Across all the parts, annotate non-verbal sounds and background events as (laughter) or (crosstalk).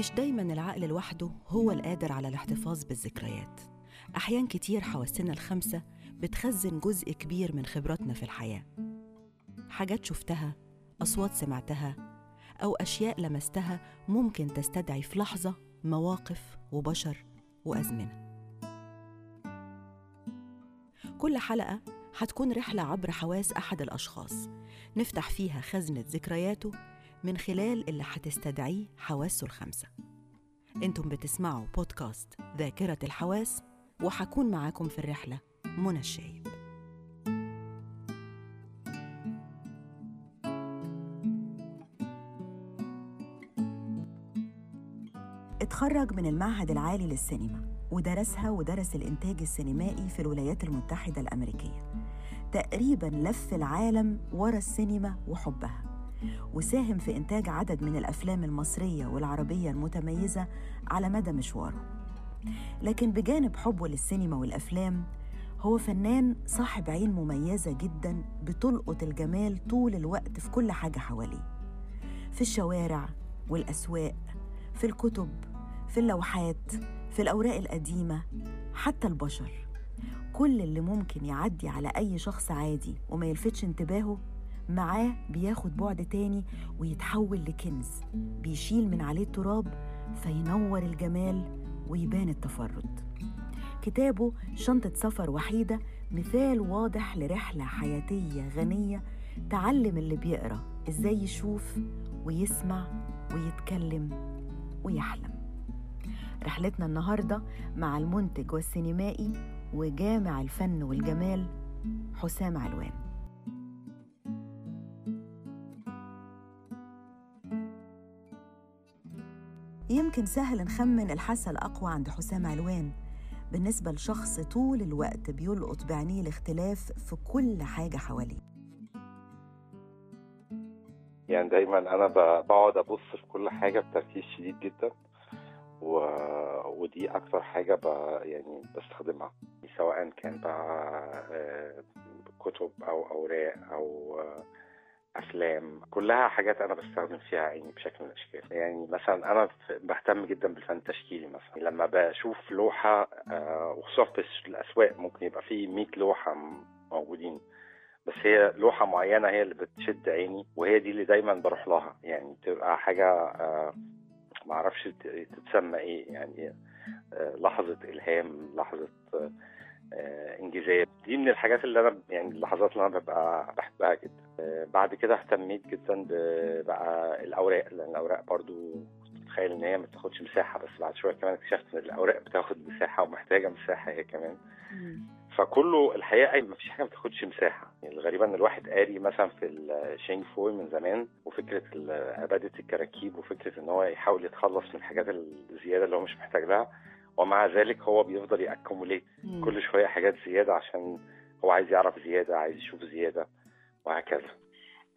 مش دايما العقل لوحده هو القادر على الاحتفاظ بالذكريات. أحيان كتير حواسنا الخمسة بتخزن جزء كبير من خبراتنا في الحياة. حاجات شفتها أصوات سمعتها أو أشياء لمستها ممكن تستدعي في لحظة مواقف وبشر وأزمنة. كل حلقة هتكون رحلة عبر حواس أحد الأشخاص. نفتح فيها خزنة ذكرياته من خلال اللي هتستدعيه حواسه الخمسة أنتم بتسمعوا بودكاست ذاكرة الحواس وحكون معاكم في الرحلة منى الشايب. اتخرج من المعهد العالي للسينما ودرسها ودرس الإنتاج السينمائي في الولايات المتحدة الأمريكية. تقريبا لف العالم ورا السينما وحبها وساهم في إنتاج عدد من الأفلام المصرية والعربية المتميزة على مدى مشواره. لكن بجانب حبه للسينما والأفلام هو فنان صاحب عين مميزة جدا بتلقط الجمال طول الوقت في كل حاجة حواليه. في الشوارع والأسواق في الكتب في اللوحات في الأوراق القديمة حتى البشر. كل اللي ممكن يعدي على أي شخص عادي وما يلفتش انتباهه معاه بياخد بعد تاني ويتحول لكنز بيشيل من عليه التراب فينور الجمال ويبان التفرد. كتابه شنطة سفر وحيدة مثال واضح لرحلة حياتية غنية تعلم اللي بيقرأ إزاي يشوف ويسمع ويتكلم ويحلم. رحلتنا النهاردة مع المنتج والسينمائي وجامع الفن والجمال حسام علوان. يمكن سهل نخمن الحاسة الأقوى عند حسام علوان بالنسبة لشخص طول الوقت بيلقط بعينيه الاختلاف في كل حاجة حواليه. يعني دايما أنا ب- بقعد أبص في كل حاجة بتركيز شديد جدا. و... ودي أكتر حاجة ب... يعني بستخدمها سواء كان بقى آه، كتب أو أوراق أو آه، أفلام كلها حاجات أنا بستخدم فيها عيني بشكل من الأشكال. يعني مثلا أنا بهتم جدا بالفن التشكيلي مثلا. لما بشوف لوحة آه، وخصوصا في الأسواق ممكن يبقى في 100 لوحة موجودين. بس هي لوحة معينة هي اللي بتشد عيني وهي دي اللي دايما بروح لها. يعني تبقى حاجة معرفش تتسمى إيه يعني آه، لحظة إلهام لحظة آه، انجازات دي من الحاجات اللي أنا يعني اللحظات اللي أنا ببقى بحبها جدا. آه، بعد كده اهتميت جدا بقى الأوراق لأن الأوراق برضو متخيل إن هي ما بتاخدش مساحة بس بعد شوية كمان اكتشفت إن الأوراق بتاخد مساحة ومحتاجة مساحة هي كمان. فكله الحقيقة ما فيش حاجة ما بتاخدش مساحة. يعني الغريبه ان الواحد قاري مثلا في الشينج فوي من زمان وفكرة عباده الكراكيب وفكرة إن هو يحاول يتخلص من الحاجات الزيادة اللي هو مش محتاج لها ومع ذلك هو بيفضل يأكموليت كل شوية حاجات زيادة عشان هو عايز يعرف زيادة عايز يشوف زيادة وهكذا.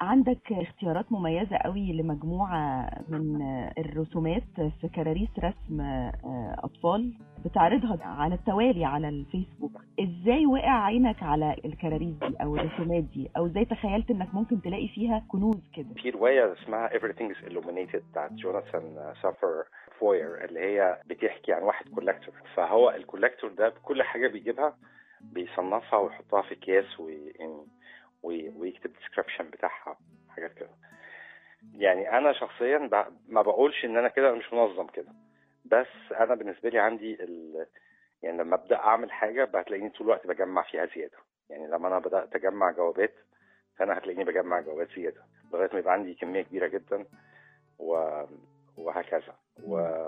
عندك اختيارات مميزة قوي لمجموعة من الرسومات في كراريس رسم آه، أطفال بتعرضها على التوالي على الفيسبوك. إزاي وقع عينك على الكراريس دي أو الرسومات دي؟ أو إزاي تخيلت إنك ممكن تلاقي فيها كنوز كده؟ في رواية اسمها Everything is Illuminated بتاعت جوناثان سافران فوير اللي هي بتحكي عن واحد collector فهو ال collector ده بكل حاجة بيجيبها بيصنفها ويحطها في اكياس وي- وي- ويكتب description بتاعها حاجات كده. يعني أنا شخصيا ما بقولش إن أنا كده مش منظم كده. بس أنا بالنسبة لي عندي ال... يعني لما أبدأ أعمل حاجة هتلاقيني طول الوقت بجمع فيها زيادة. يعني لما أنا بدأت أجمع جوابات فأنا هتلاقيني بجمع جوابات زيادة لغاية ما يبقى عندي كمية كبيرة جدا و... وهكذا. و...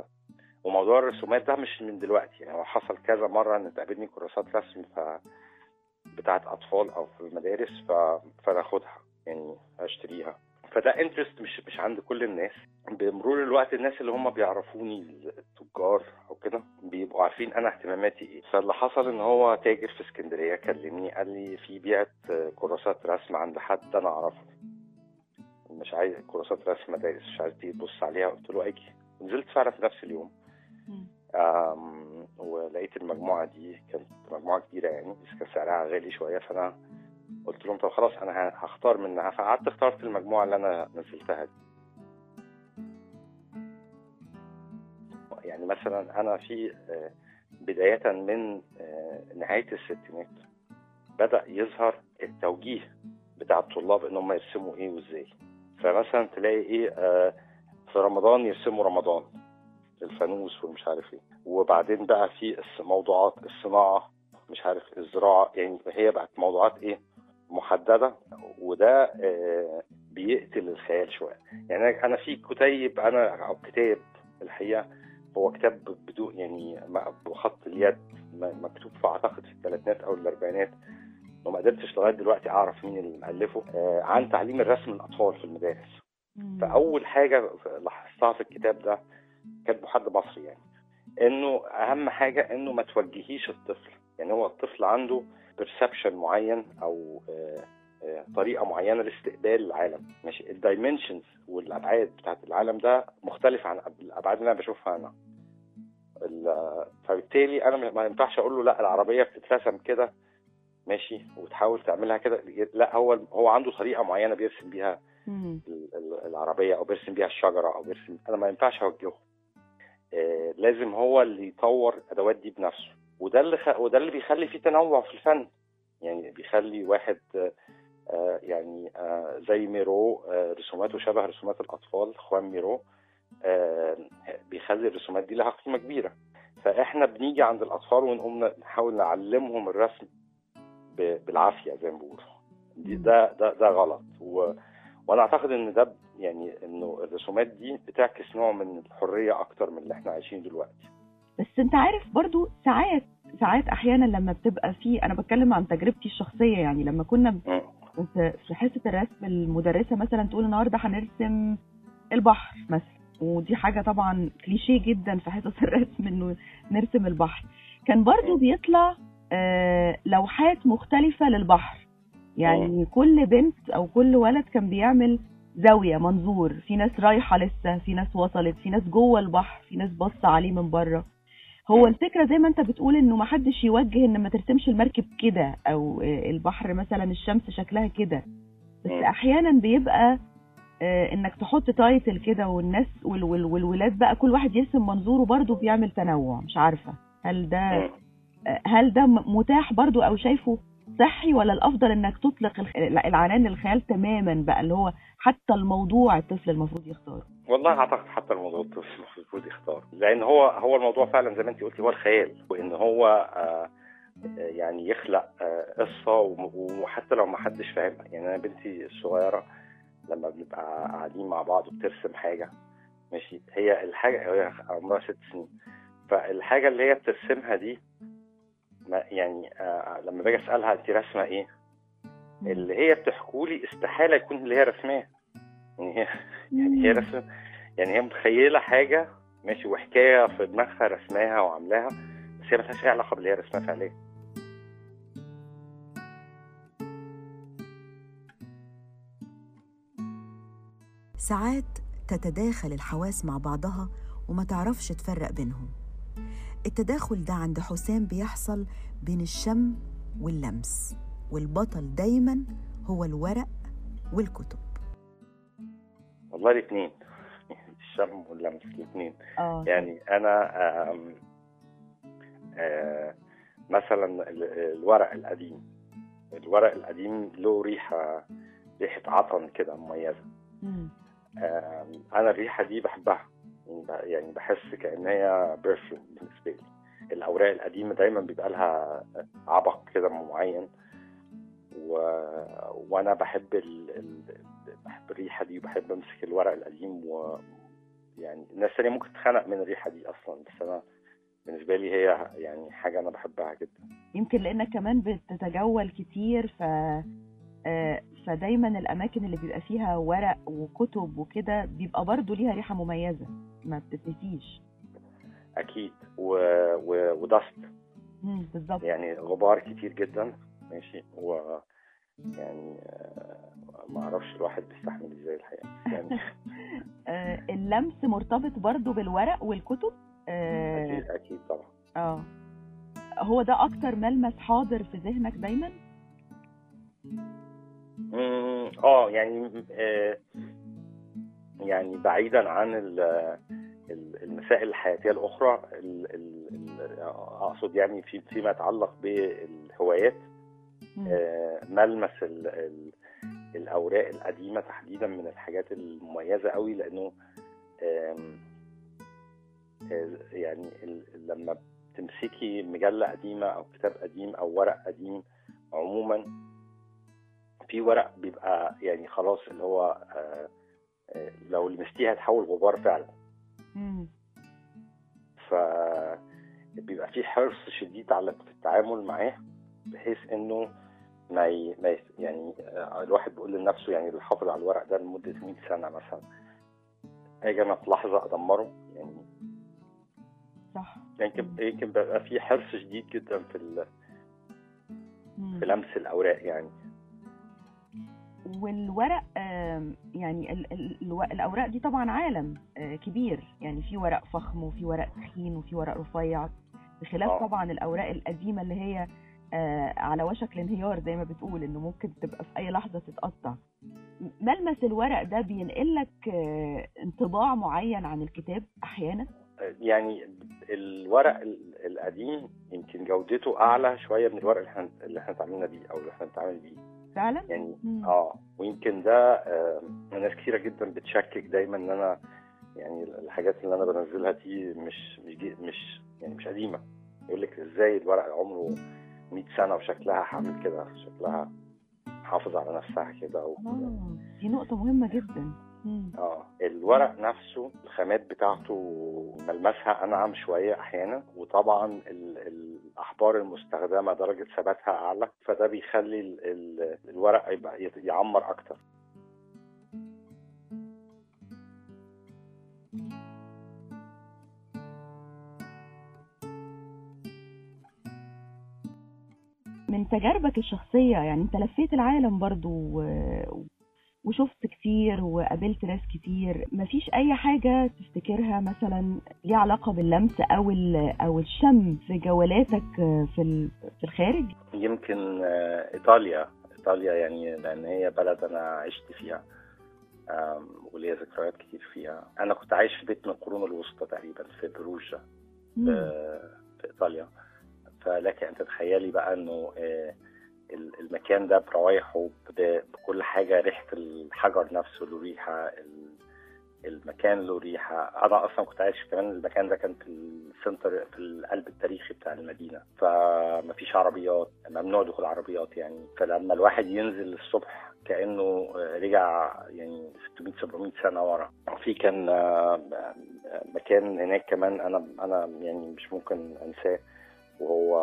وموضوع الرسومات ده مش من دلوقتي. يعني هو حصل كذا مرة إن تقابلني كراسات رسم ف بتاعت أطفال أو في المدارس ف... فناخدها يعني اشتريها فده انترست مش مش عند كل الناس. بمرور الوقت الناس اللي هم بيعرفوني التجار أو كده بيبقوا عارفين أنا اهتماماتي إيه. فاللي حصل إن هو تاجر في اسكندرية كلمني قال لي في بيعه كراسات رسم عند حد أنا أعرفه. مش عايز كراسات رسم مدارس مش عايز تيجي تبص عليها. قلت له أجي. نزلت فعلا في نفس اليوم. ولقيت المجموعة دي كانت مجموعة كبيرة يعني بس كان سعرها غالي شوية فأنا قلت لهم طب خلاص أنا هختار منها فقعدت اخترت المجموعة اللي أنا نزلتها دي. يعني مثلا أنا في آه، بداية من آه، نهاية الستينات بدأ يظهر التوجيه بتاع الطلاب إن هم يرسموا إيه وإزاي. فمثلا تلاقي إيه آه، في رمضان يرسموا رمضان. الفانوس ومش عارف إيه. وبعدين بقى في موضوعات الصناعة مش عارف الزراعة يعني هي بقت موضوعات إيه محددة وده آه، بيقتل الخيال شوية. يعني أنا في كتيب أنا أو كتاب الحقيقة هو كتاب بدون يعني بخط اليد مكتوب في أعتقد في الثلاثينات أو الأربعينات. وما قدرتش لغاية دلوقتي أعرف مين اللي مؤلفه آه، عن تعليم الرسم للأطفال في المدارس. فأول حاجة لاحظتها في الكتاب ده كاتبه حد مصري يعني إنه أهم حاجة إنه ما توجهيش الطفل. يعني هو الطفل عنده perception معين أو آه، آه، طريقة معينة لاستقبال العالم. ماشي؟ ال dimensions والأبعاد بتاعت العالم ده مختلفه عن الأبعاد اللي أنا بشوفها أنا. ال- فبالتالي أنا ما ينفعش أقول له لأ العربية بتترسم كده ماشي؟ وتحاول تعملها كده. لأ هو هو عنده طريقة معينة بيرسم بيها العربية أو بيرسم بيها الشجرة أو بيرسم أنا ما ينفعش أوجهه. لازم هو اللي يطور الادوات دي بنفسه. وده اللي خ... وده اللي بيخلي فيه تنوع في الفن. يعني بيخلي واحد آه، آه، يعني آه، زي ميرو آه، رسوماته شبه رسومات الأطفال خوان ميرو آه، بيخلي الرسومات دي لها قيمة كبيرة. فإحنا بنيجي عند الأطفال ونقوم نحاول نعلمهم الرسم بالعافية زي ما بيقولوا. ده ده ده غلط. و... وأنا اعتقد ان ده يعني انه الرسومات دي بتعكس نوع من الحرية أكتر من اللي إحنا عايشين دلوقتي. بس انت عارف برضو ساعات ساعات أحيانا لما بتبقى في أنا بتكلم عن تجربتي الشخصية يعني لما كنا في حصة الرسم المدرسة مثلا تقول النهارده هنرسم البحر مثلا ودي حاجة طبعا كليشيه جدا في حصص (laughs) الرسم إنه نرسم البحر. كان برضو بيطلع آه، لوحات مختلفة للبحر. يعني كل بنت أو كل ولد كان بيعمل زاوية منظور في ناس رايحة لسه في ناس وصلت في ناس جوه البحر في ناس باصه عليه من بره هو مم. الفكرة زي ما أنت بتقول إنه ما حدش يوجه إن ما ترسمش المركب كده أو آه، البحر مثلا الشمس شكلها كده بس. أحيانا بيبقى آه، إنك تحط تايتل كده والناس وال وال والولاد بقى كل واحد يرسم منظوره برضه بيعمل تنوع مش عارفة هل ده. آه، هل ده متاح برضه أو شايفه صحي ولا الأفضل إنك تطلق العنان للخيال تماما بقى اللي هو حتى الموضوع الطفل المفروض يختاره؟ والله أعتقد حتى الموضوع الطفل (laughs) المفروض يختار لأن هو هو الموضوع فعلا زي ما انت قلتي هو الخيال وإن هو آه، يعني يخلق آه، قصة وحتى لو ما حدش فاهمها. يعني أنا بنتي الصغيرة لما بنبقى قاعدين مع بعض وبترسم حاجة ماشي هي الحاجة هي عمرها ست سنين فالحاجة اللي هي بترسمها دي يعني آه لما باجي أسألها انت راسمه إيه؟ اللي هي بتحكوا لي استحالة يكون اللي هي رسماه يعني هي (laughs) يعني هي رسم يعني هي متخيلة حاجة ماشي وحكاية في دماغها رسماها وعاملاها بس هي ملهاش أي علاقة باللي هي رسمها فعليا. ساعات تتداخل الحواس مع بعضها وما تعرفش تفرق بينهم. التداخل ده عند حسام بيحصل بين الشم واللمس والبطل دايما هو الورق والكتب. والله الاثنين (laughs) الشم واللمس الاثنين آه. يعني أنا آم، آه، مثلا ال- الورق القديم. الورق القديم له ريحة ريحة عطن كده مميزة. مم. آم، أنا الريحة دي بحبها. يعني بحس كأن هي برفيوم بالنسبة لي. الأوراق القديمة دايما بيبقى لها عبق كده معين. و... وأنا بحب ال... ال... بحب الريحة دي وبحب أمسك الورق القديم و يعني الناس الثانية ممكن تتخنق من الريحة دي أصلا بس أنا بالنسبة لي هي يعني حاجة أنا بحبها جدا. يمكن لأنك كمان بتتجول كتير ف آه، فدايما الأماكن اللي بيبقى فيها ورق وكتب وكده بيبقى برضه ليها ريحة مميزة ما بتتنسيش. أكيد. و... و... ودست. بالظبط. يعني غبار كتير جدا. ماشي. و يعني آه، ما أعرفش الواحد بيستحمل إزاي الحقيقة. يعني (laughs) آه، اللمس مرتبط برضه بالورق والكتب؟ آه أكيد أكيد طبعا. آه. هو ده أكتر ملمس حاضر في ذهنك دايما؟ آه يعني آه، يعني بعيدا عن ال- ال- المسائل الحياتية الأخرى ال- ال- ال- أقصد يعني في فيما يتعلق بالهوايات. آه، ملمس ال- ال- الأوراق القديمة تحديدا من الحاجات المميزة قوي لأنه آه، يعني لما تمسكي مجلة قديمة أو كتاب قديم أو ورق قديم عموما في ورق بيبقى يعني خلاص اللي هو آه، آه، لو لمستيه هتحول غبار فعلا. ف بيبقى في حرص شديد على في التعامل معاه بحيث إنه ما, ي... ما ي... يعني آه، الواحد بيقول لنفسه يعني اللي حافظ على الورق ده لمدة 100 سنة مثلا. أجي أنا في لحظة أدمره يعني. صح. يمكن يمكن بيبقى في حرص شديد جدا في ال... في لمس الأوراق يعني. والورق يعني الأوراق دي طبعا عالم آه، كبير. يعني في ورق فخم وفي ورق تخين وفي ورق رفيع. بخلاف آه. طبعا الأوراق القديمة اللي هي آه، على وشك الانهيار زي ما بتقول إنه ممكن تبقى في أي لحظة تتقطع. ملمس الورق ده بينقل لك انطباع معين عن الكتاب أحيانا؟ يعني الورق ال- القديم يمكن جودته أعلى شوية من الورق اللي إحنا اللي إحنا اتعاملنا بيه أو اللي إحنا بنتعامل بيه. فعلا يعني مم. آه ويمكن ده آه، ناس كتيرة جدا بتشكك دايما إن أنا يعني الحاجات اللي أنا بنزلها دي مش مش مش يعني مش قديمة يقول لك إزاي الورق عمره 100 سنة وشكلها حامل كده شكلها حافظ على نفسها كده و... آه، دي نقطة مهمة جدا مم. آه الورق نفسه الخامات بتاعته ملمسها أنعم شوية أحيانا وطبعا ال- الاحبار المستخدمة درجة ثباتها أعلى فده بيخلي ال- ال- الورق يبقى يعمر أكتر. من تجاربك الشخصية يعني أنت لفيت العالم برضو وشفت كتير وقابلت ناس كتير. مفيش أي حاجة تفتكرها مثلا ليها علاقة باللمس أو ال- أو الشم في جولاتك في في الخارج؟ يمكن آه، إيطاليا. إيطاليا يعني لأن هي بلد أنا عشت فيها. وليا ذكريات كتير فيها. أنا كنت عايش في بيت من القرون الوسطى تقريبا في بروجا مم. في إيطاليا. فلك أن تتخيلي بقى إنه آه، المكان ده بروايحه بكل حاجة ريحة الحجر نفسه له ريحة ال- المكان له ريحة. أنا أصلا كنت عايش كمان المكان ده كان في السنتر في القلب التاريخي بتاع المدينة. فمفيش عربيات ممنوع دخول عربيات يعني. فلما الواحد ينزل الصبح كأنه رجع يعني 600 700 سنة ورا. في كان مكان هناك كمان أنا أنا يعني مش ممكن أنساه وهو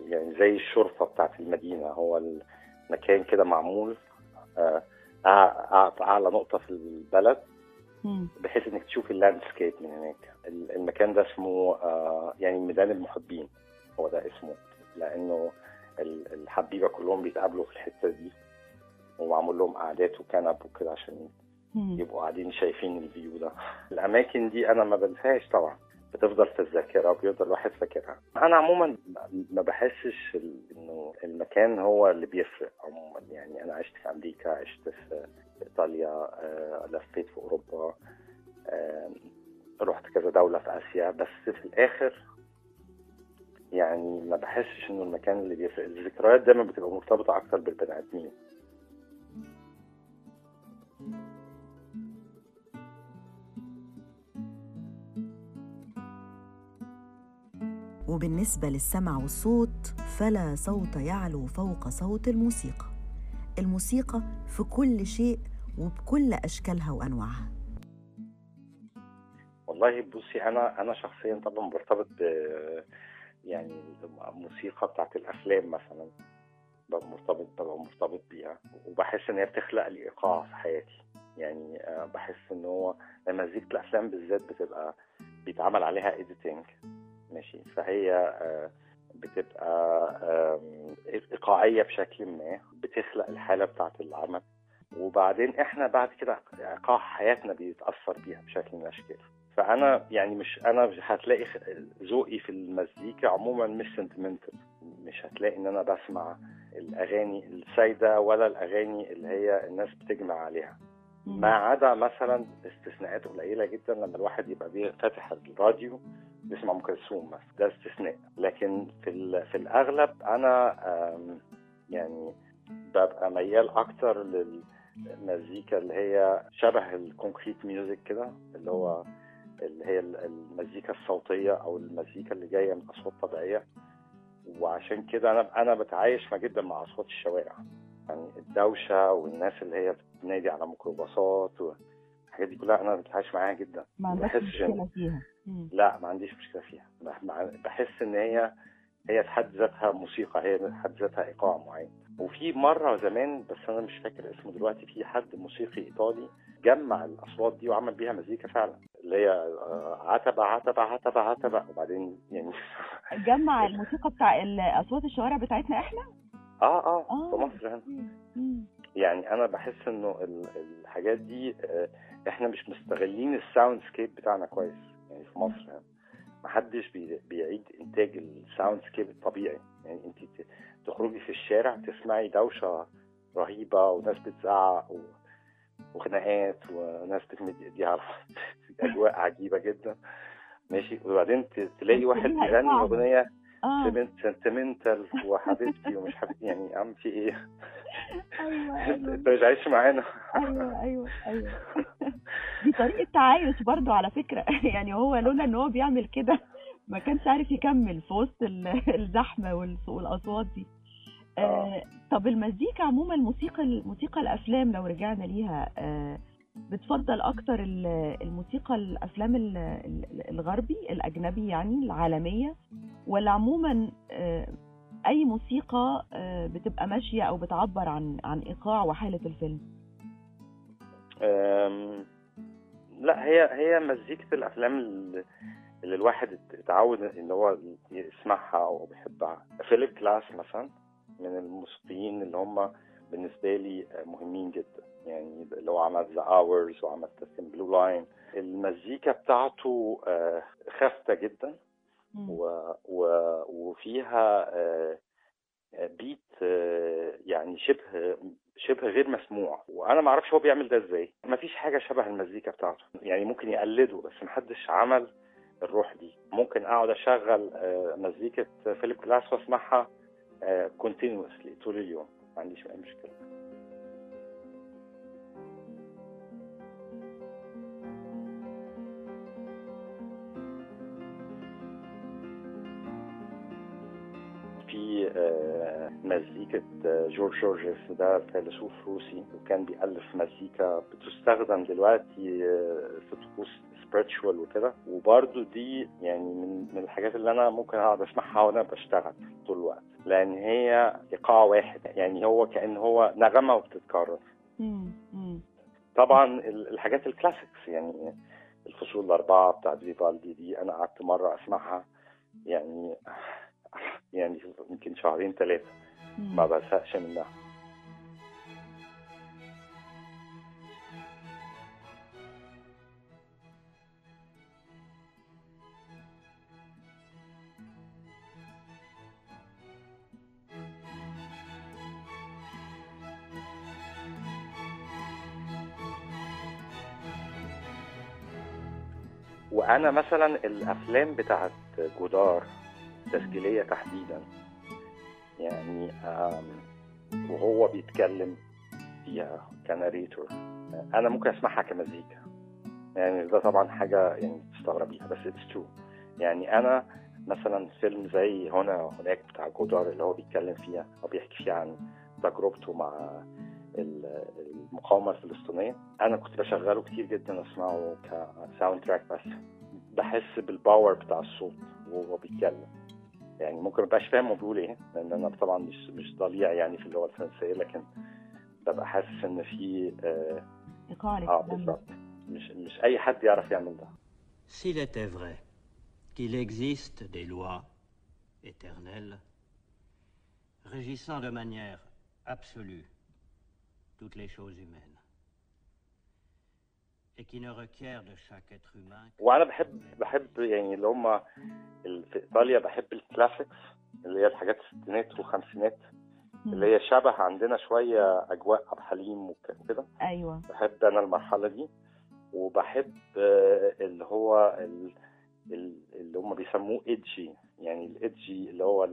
يعني زي الشرفه بتاعت المدينة. هو المكان كده معمول آه، أعلى نقطة في البلد. بحيث إنك تشوف اللاندسكيب من هناك. ال- المكان ده اسمه آه، يعني ميدان المحبين. هو ده اسمه. لأنه ال- الحبيبة كلهم بيتقابلوا في الحتة دي ومعمول لهم قعدات وكنب وكده عشان. يبقوا قاعدين شايفين الفيو ده. الأماكن دي أنا ما بنساهاش طبعا. بتفضل في الذاكرة وبيفضل الواحد فاكرها. أنا عموما ما بحسش إنه المكان هو اللي بيفرق عموما. يعني أنا عشت في أمريكا عشت في إيطاليا آه، لفيت في أوروبا آه، رحت كذا دولة في آسيا. بس في الآخر يعني ما بحسش إنه المكان اللي بيفرق. الذكريات دايما بتبقى مرتبطة أكتر بالبني آدمين. وبالنسبة للسمع والصوت فلا صوت يعلو فوق صوت الموسيقى. الموسيقى في كل شيء وبكل أشكالها وأنواعها. والله بصي أنا أنا شخصيا طبعا برتبط ب يعني الموسيقى بتاعت الأفلام مثلا. ببقى مرتبط ببقى مرتبط بيها. وبحس إن هي بتخلق لي إيقاع في حياتي. يعني آه، بحس إن هو مزيكة الأفلام بالذات بتبقى بيتعمل عليها editing ماشي. فهي آه، بتبقى إيقاعية بشكل ما بتخلق الحالة بتاعت العمل. وبعدين إحنا بعد كده إيقاع حياتنا بيتأثر بيها بشكل من الاشكال فأنا يعني مش أنا هتلاقي ذوقي في المزيكا عموما مش sentimental مش هتلاقي إن أنا بسمع الأغاني السايدة ولا الأغاني اللي هي الناس بتجمع عليها. ما عدا مثلا استثناءات قليلة جدا لما الواحد يبقى فاتح الراديو بيسمع ام كلثوم ده استثناء. لكن في في الأغلب أنا يعني ببقى ميال أكتر للمزيكا اللي هي شبه ال concrete music كده اللي هو اللي هي ال- المزيكا الصوتية أو المزيكا اللي جاية من أصوات طبيعية. وعشان كده أنا أنا بتعايش جدا مع أصوات الشوارع. يعني الدوشة والناس اللي هي بتنادي على ميكروباصات والحاجات دي كلها أنا بتعايش معاها جدا. ما عندكش إن- مشكلة فيها. لا ما عنديش مشكلة فيها. بحس إن هي هي في حد ذاتها موسيقى هي في حد ذاتها إيقاع معين. وفي مرة زمان بس أنا مش فاكر اسمه دلوقتي في حد موسيقي إيطالي جمع الأصوات دي وعمل بيها مزيكا فعلا اللي هي آه، عتبة عتبة عتبة عتبة وبعدين يعني (laughs) جمع الموسيقى بتاع أصوات الشوارع بتاعتنا إحنا؟ آه آه آه. في مصر هنا. يعني أنا بحس إنه ال- الحاجات دي آه، إحنا مش مستغلين ال soundscape بتاعنا كويس يعني في مصر يعني محدش بي- بيعيد إنتاج ال soundscape الطبيعي يعني انت تخرجي في الشارع تسمعي دوشة رهيبة وناس بتزعق و- وخناقات وناس بتمد إيديها على. (laughs) أجواء عجيبة جدا ماشي وبعدين تلاقي واحد بيغني. أغنية آه. سنتمنتال وحبيبتي ومش حبيبتي يعني عم في إيه؟ أيوه انت مش عايش معانا. أيوه أيوه أيوه. (laughs) دي طريقة تعايش برضو على فكرة. (laughs) يعني هو لولا إن هو بيعمل كده ما كانش عارف يكمل في وسط ال- (laughs) الزحمه والأصوات دي. آه طب المزيكا عموما الموسيقى الموسيقى الأفلام لو رجعنا ليها آه بتفضل أكتر ال- الموسيقى الأفلام ال- ال- الغربي الأجنبي يعني العالمية؟ ولا عموما آه أي موسيقى آه بتبقى ماشية أو بتعبر عن عن إيقاع وحالة الفيلم؟ لا هي هي مزيكة الأفلام اللي الواحد اتعود إن هو يسمعها أو بيحبها. فيليب جلاس مثلا من الموسيقيين اللي هم بالنسبة لي مهمين جدا. يعني اللي هو عمل The Hours وعمل Thin Blue Line المزيكا بتاعته آه، خافتة جدا. و و وفيها آه، آه، beat آه، يعني شبه شبه غير مسموع. وأنا ما أعرفش هو بيعمل ده إزاي. ما فيش حاجة شبه المزيكا بتاعته. يعني ممكن يقلده بس محدش عمل الروح دي. ممكن أقعد أشغل آه، مزيكة فيليب جلاس وأسمعها continuously طول اليوم. ما عنديش أي مشكلة. في آه، مزيكة آه، جورج جورجيف ده فيلسوف روسي وكان بيألف مزيكا بتستخدم دلوقتي آه، في طقوس spiritual وكده. وبرده دي يعني من من الحاجات اللي أنا ممكن أقعد أسمعها وأنا بشتغل طول الوقت. لأن هي إيقاع واحد. يعني هو كأن هو نغمة وبتتكرر. طبعا ال- الحاجات ال classics يعني الفصول الأربعة بتاعت فيفالدي دي أنا قعدت مرة أسمعها. يعني يعني يمكن شهرين ثلاثة مم. ما بزهقش منها. وأنا مثلا الأفلام بتاعت جودار تسجيلية تحديدا يعني وهو بيتكلم فيها ك narrator. أنا ممكن أسمعها كمزيكا. يعني ده طبعا حاجة يعني تستغربيها بس it's true يعني أنا مثلا فيلم زي هنا هناك بتاع جودار اللي هو بيتكلم فيها أو بيحكي فيها عن تجربته مع ال- المقاومة الفلسطينية أنا كنت بشغله كتير جدا أسمعه ك soundtrack بس. بحس بالباور بتاع الصوت وهو بيتكلم. يعني ممكن مبقاش فاهم هو بيقول إيه لأن أنا طبعا مش مش ضليع يعني في اللغة الفرنسية لكن ببقى حاسس إن في آه, إيقاع آه الكلام ده. بالظبط. مش مش أي حد يعرف يعمل ده. S'il était vrai qu'il existe des lois éternelles régissant de manière absolue toutes les choses humaines, وأنا بحب بحب يعني اللي هم في إيطاليا بحب ال classics اللي هي الحاجات الستينات والخمسينات اللي هي شبه عندنا شوية أجواء عبد الحليم وك- وكده. أيوه. بحب أنا المرحلة دي. وبحب آه، اللي هو ال- ال- اللي هم بيسموه edgy يعني ال edgy اللي هو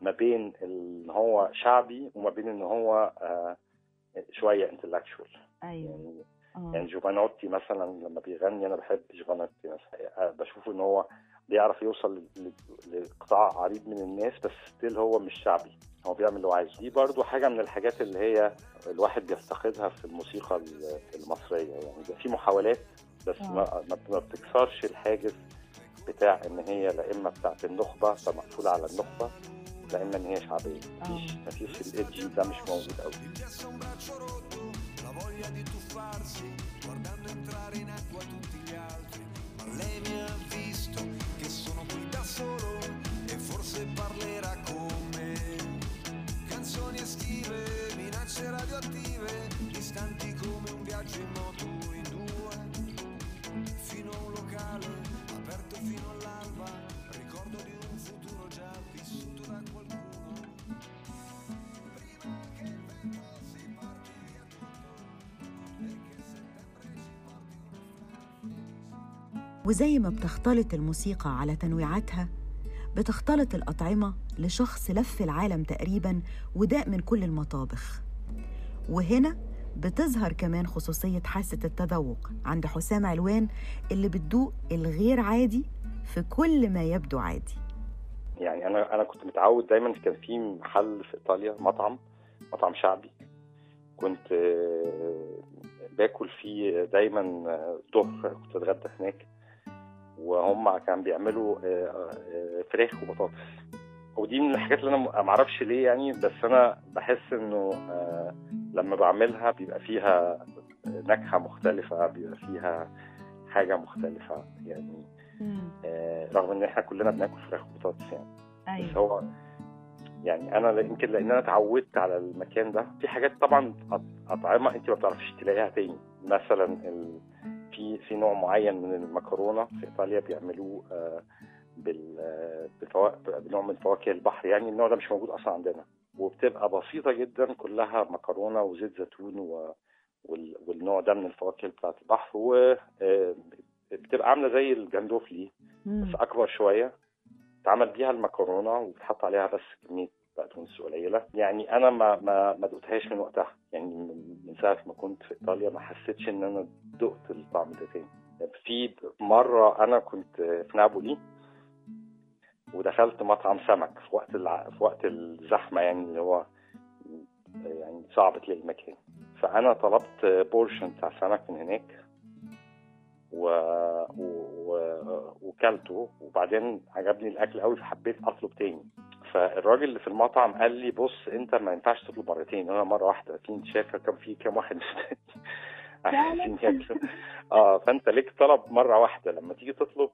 ما بين إن هو شعبي وما بين إن هو آه، شوية intellectual أيوه. يعني يعني جوفانوتي مثلا لما بيغني أنا بحب جوفانوتي مثلا. بشوف إن هو بيعرف يوصل لقطاع عريض من الناس بس still هو مش شعبي. هو بيعمل اللي هو عايزه. دي برضو حاجة من الحاجات اللي هي الواحد بيفتقدها في الموسيقى ال- المصرية. يعني في محاولات بس. ما ما بتكسرش الحاجز بتاع إن هي لا إما بتاعت النخبة فمقفولة على النخبة لا إما إن هي شعبية. مفيش. مفيش ال edgy ده مش موجود قوي Voglia di tuffarsi, guardando entrare in acqua tutti gli altri. Ma lei mi ha visto che sono qui da solo e forse parlerà con me. Canzoni estive, minacce radioattive, distanti come un viaggio in moto وزي ما بتختلط الموسيقى على تنويعاتها بتختلط الأطعمة لشخص لف العالم تقريبا وداق من كل المطابخ. وهنا بتظهر كمان خصوصية حاسة التذوق عند حسام علوان اللي بتدوق الغير عادي في كل ما يبدو عادي. يعني أنا أنا كنت متعود دايما كان في محل في إيطاليا مطعم مطعم شعبي. كنت آه، باكل فيه دايما آه، ظهر كنت أتغدى هناك. وهم كانوا بيعملوا آه، آه، فراخ وبطاطس. ودي من الحاجات اللي أنا ما أعرفش ليه يعني بس أنا بحس إنه آه، لما بعملها بيبقى فيها نكهة مختلفة بيبقى فيها حاجة مختلفة يعني. آه، رغم إن إحنا كلنا بناكل فراخ وبطاطس يعني. بس أيوه. هو يعني أنا يمكن لأن أنا اتعودت على المكان ده. في حاجات طبعا أطعمة انت ما بتعرفيش تلاقيها تاني. مثلا ال... في في نوع معين من المكرونة في إيطاليا بيعملوه آه، بال آه، بنوع من فواكه البحر. يعني النوع ده مش موجود أصلا عندنا. وبتبقى بسيطة جدا كلها مكرونة وزيت زيتون و... وال... والنوع ده من الفواكه بتاعت البحر. وبتبقى عاملة زي الجندوفلي. بس أكبر شوية. اتعمل بيها المكرونة وبتحط عليها بس كمية بقدونس قليلة. يعني أنا ما ما ما دقتهاش من وقتها. يعني من من ساعة ما كنت في إيطاليا ما حسيتش إن أنا دقت الطعم ده تاني. في مرة أنا كنت في نابولي ودخلت مطعم سمك في وقت الع... في وقت الزحمة يعني اللي هو يعني صعب تلاقي مكان فأنا طلبت بورشن بتاع سمك من هناك و... و... و... وكلته. وبعدين عجبني الأكل قوي فحبيت أطلب تاني. فالراجل اللي في المطعم قال لي بص أنت ما ينفعش تطلب مرتين. أنا مرة واحدة في انت شايفه كم في كام واحد عايزين (laughs) ياكلوا آه فأنت ليك طلب مرة واحدة. لما تيجي تطلب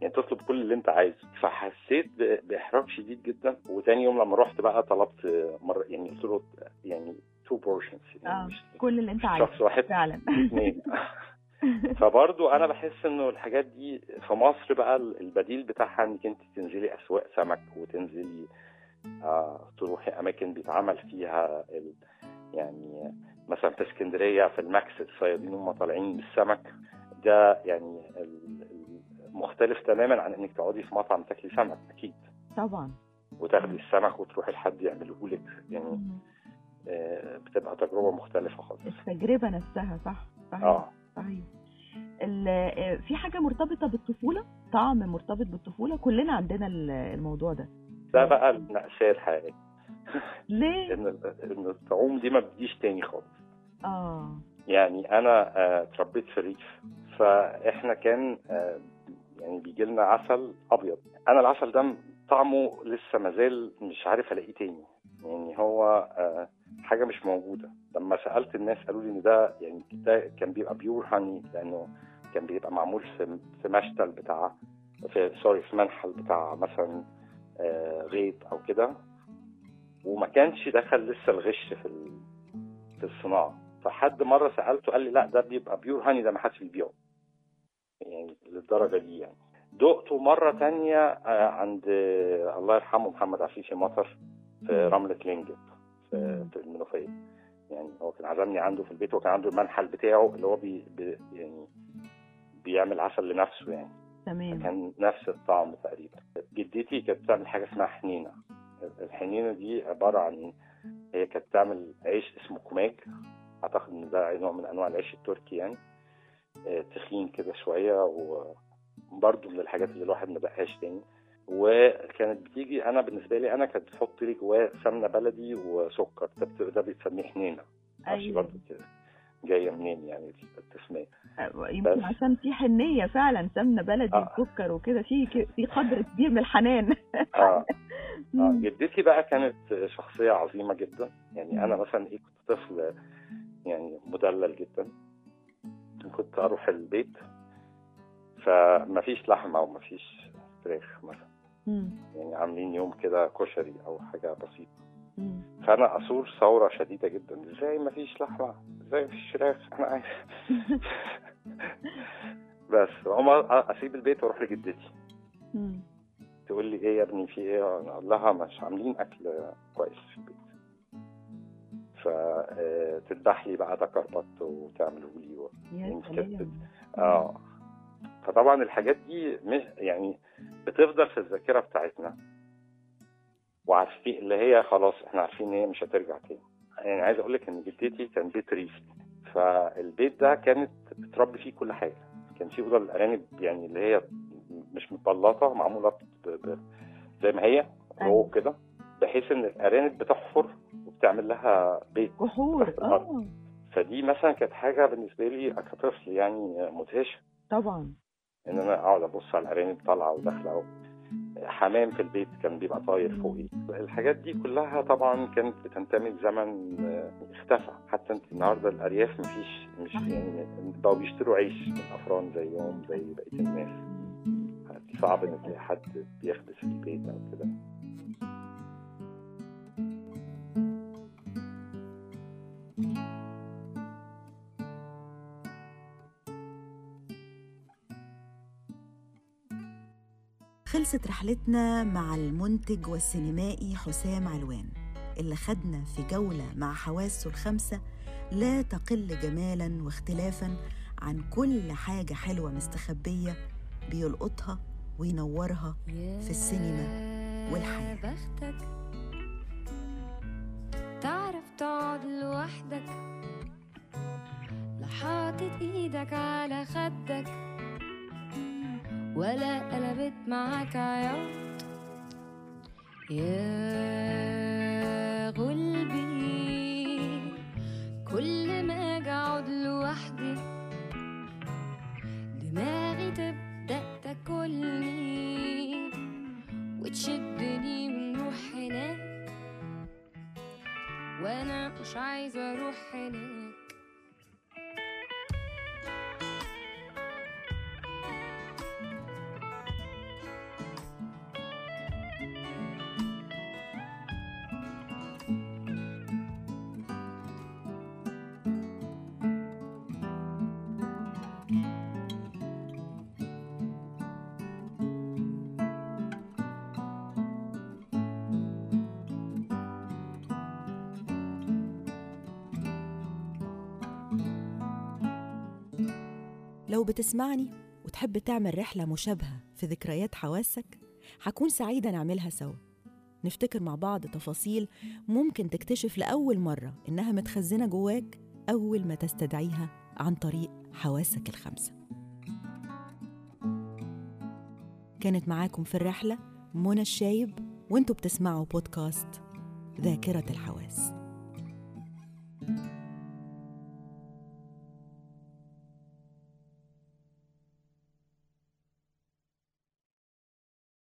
يعني تطلب كل اللي أنت عايزه. فحسيت بإحراج شديد جدا. وتاني يوم لما رحت بقى طلبت مرة يعني قلت له يعني two portions يعني مش كل اللي أنت عايزه. شخص واحد فعلا. اثنين (laughs) (laughs) فبرضو أنا بحس إنه الحاجات دي في مصر بقى البديل بتاعها إنك أنت تنزلي أسواق سمك وتنزلي آه تروحي أماكن بيتعمل فيها ال يعني مثلا في اسكندرية في الماكس الصيادين هم طالعين بالسمك. ده يعني مختلف تماما عن إنك تقعدي في مطعم تاكلي سمك أكيد. طبعا. وتاخدي السمك وتروحي لحد يعمله لك. يعني. آه بتبقى تجربة مختلفة خالص. التجربة نفسها صح؟ صحيح. آه. صحيح ال- آه، في حاجة مرتبطة بالطفولة؟ طعم مرتبط بالطفولة؟ كلنا عندنا ال- الموضوع ده. ده بقى المأساة الحقيقية (laughs) ليه؟ إن إن الطعوم دي ما بتجيش تاني خالص. آه. يعني أنا آه، اتربيت في الريف فإحنا كان آه، يعني بيجي لنا عسل أبيض. أنا العسل ده طعمه لسه مازال مش عارف ألاقيه تاني. يعني هو آه، حاجة مش موجودة. لما سألت الناس قالوا لي إن ده يعني ده كان بيبقى pure honey لأنه كان بيبقى معمول في في مشتل بتاع في sorry في منحل بتاع مثلا آه، غيط أو كده. وما كانش دخل لسه الغش في في الصناعة. فحد مرة سألته قال لي لا ده بيبقى pure honey ده ما حدش بيبيعه. يعني للدرجة دي يعني. دقته مرة تانية آه، عند آه، الله يرحمه محمد عفيفي مطر في رملة الأنجب في, في المنوفية. يعني هو كان عزمني عنده في البيت وكان عنده المنحل بتاعه اللي هو بي بي يعني بيعمل عسل لنفسه يعني. تمام. كان نفس الطعم تقريبا. جدتي كانت بتعمل حاجة اسمها حنينة. الحنينة دي عبارة عن هي كانت بتعمل عيش اسمه كوماج أعتقد إن ده نوع من أنواع العيش التركي يعني. آه، تخين كده شوية وبرده من الحاجات اللي الواحد ما دقهاش تاني. وكانت بتيجي أنا بالنسبة لي أنا كانت بتحط لي جواه سمنة بلدي وسكر ده ده حنينة. أيوة. برضه كده. جاية منين يعني التسمية؟ يمكن بس. عشان في حنية فعلا سمنة بلدي آه. وسكر وكده في في قدر كبير من الحنان. آه. (laughs) آه. مم. جدتي بقى كانت شخصية عظيمة جدا. يعني أنا مثلا إيه كنت طفل يعني مدلل جدا. كنت أروح البيت فمفيش لحمة ومفيش فراخ مثلا. مم. يعني عاملين يوم كده كشري أو حاجة بسيطة. مم. فأنا أثور ثورة شديدة جدا. إزاي مفيش لحمة؟ إزاي مفيش فراخ؟ أنا عايز (laughs) بس أقوم أسيب البيت وأروح لجدتي. تقول لي إيه يا ابني؟ في إيه؟ أنا أقول لها مش عاملين أكل كويس في البيت. فتذبح لي بقى دكر بط وتعمله لي. يا يعني آه. فطبعا الحاجات دي يعني بتفضل في الذاكرة بتاعتنا. وعارفين اللي هي خلاص إحنا عارفين إن هي مش هترجع تاني. يعني عايز أقول لك إن جدتي كان بيت ريفي فالبيت ده كانت بتربي فيه كل حاجة. كان فيه أوضة للارانب يعني اللي هي مش متبلطة معمولة ب... ب... زي ما هي رو أيوة. كده بحيث إن الارانب بتحفر وبتعمل لها بيت. جحور. آه. فدي مثلا كانت حاجة بالنسبة لي كطفل يعني مدهشه طبعا. إن أنا أقعد أبص على الأرانب طالعة وداخلة و- حمام في البيت كان بيبقى طاير فوقي. الحاجات دي كلها طبعا كانت بتنتمي لزمن آه، اختفى. حتى أنت النهارده الأرياف مفيش مش يعني بقوا بيشتروا عيش من أفران زيهم زي بقية الناس. صعب إن تلاقي حد بيخبز في البيت أو كده. خلصت رحلتنا مع المنتج والسينمائي حسام علوان اللي خدنا في جولة مع حواسه الخمسة لا تقل جمالا واختلافا عن كل حاجة حلوة مستخبية بيلقطها وينورها في السينما والحياة. بختك تعرف تقعد لوحدك لا حاطط إيدك على خدك ولا قلبت معاك عياط يا غلبي كل ما أجي اقعد لوحدي دماغي تبدأ تاكلني وتشدني ونروح هناك وأنا مش عايزة أروح هناك لو بتسمعني وتحب تعمل رحلة مشابهة في ذكريات حواسك هكون سعيدة نعملها سوا. نفتكر مع بعض تفاصيل ممكن تكتشف لأول مرة إنها متخزنة جواك أول ما تستدعيها عن طريق حواسك الخمسة. كانت معاكم في الرحلة منى الشايب وأنتوا بتسمعوا بودكاست ذاكرة الحواس.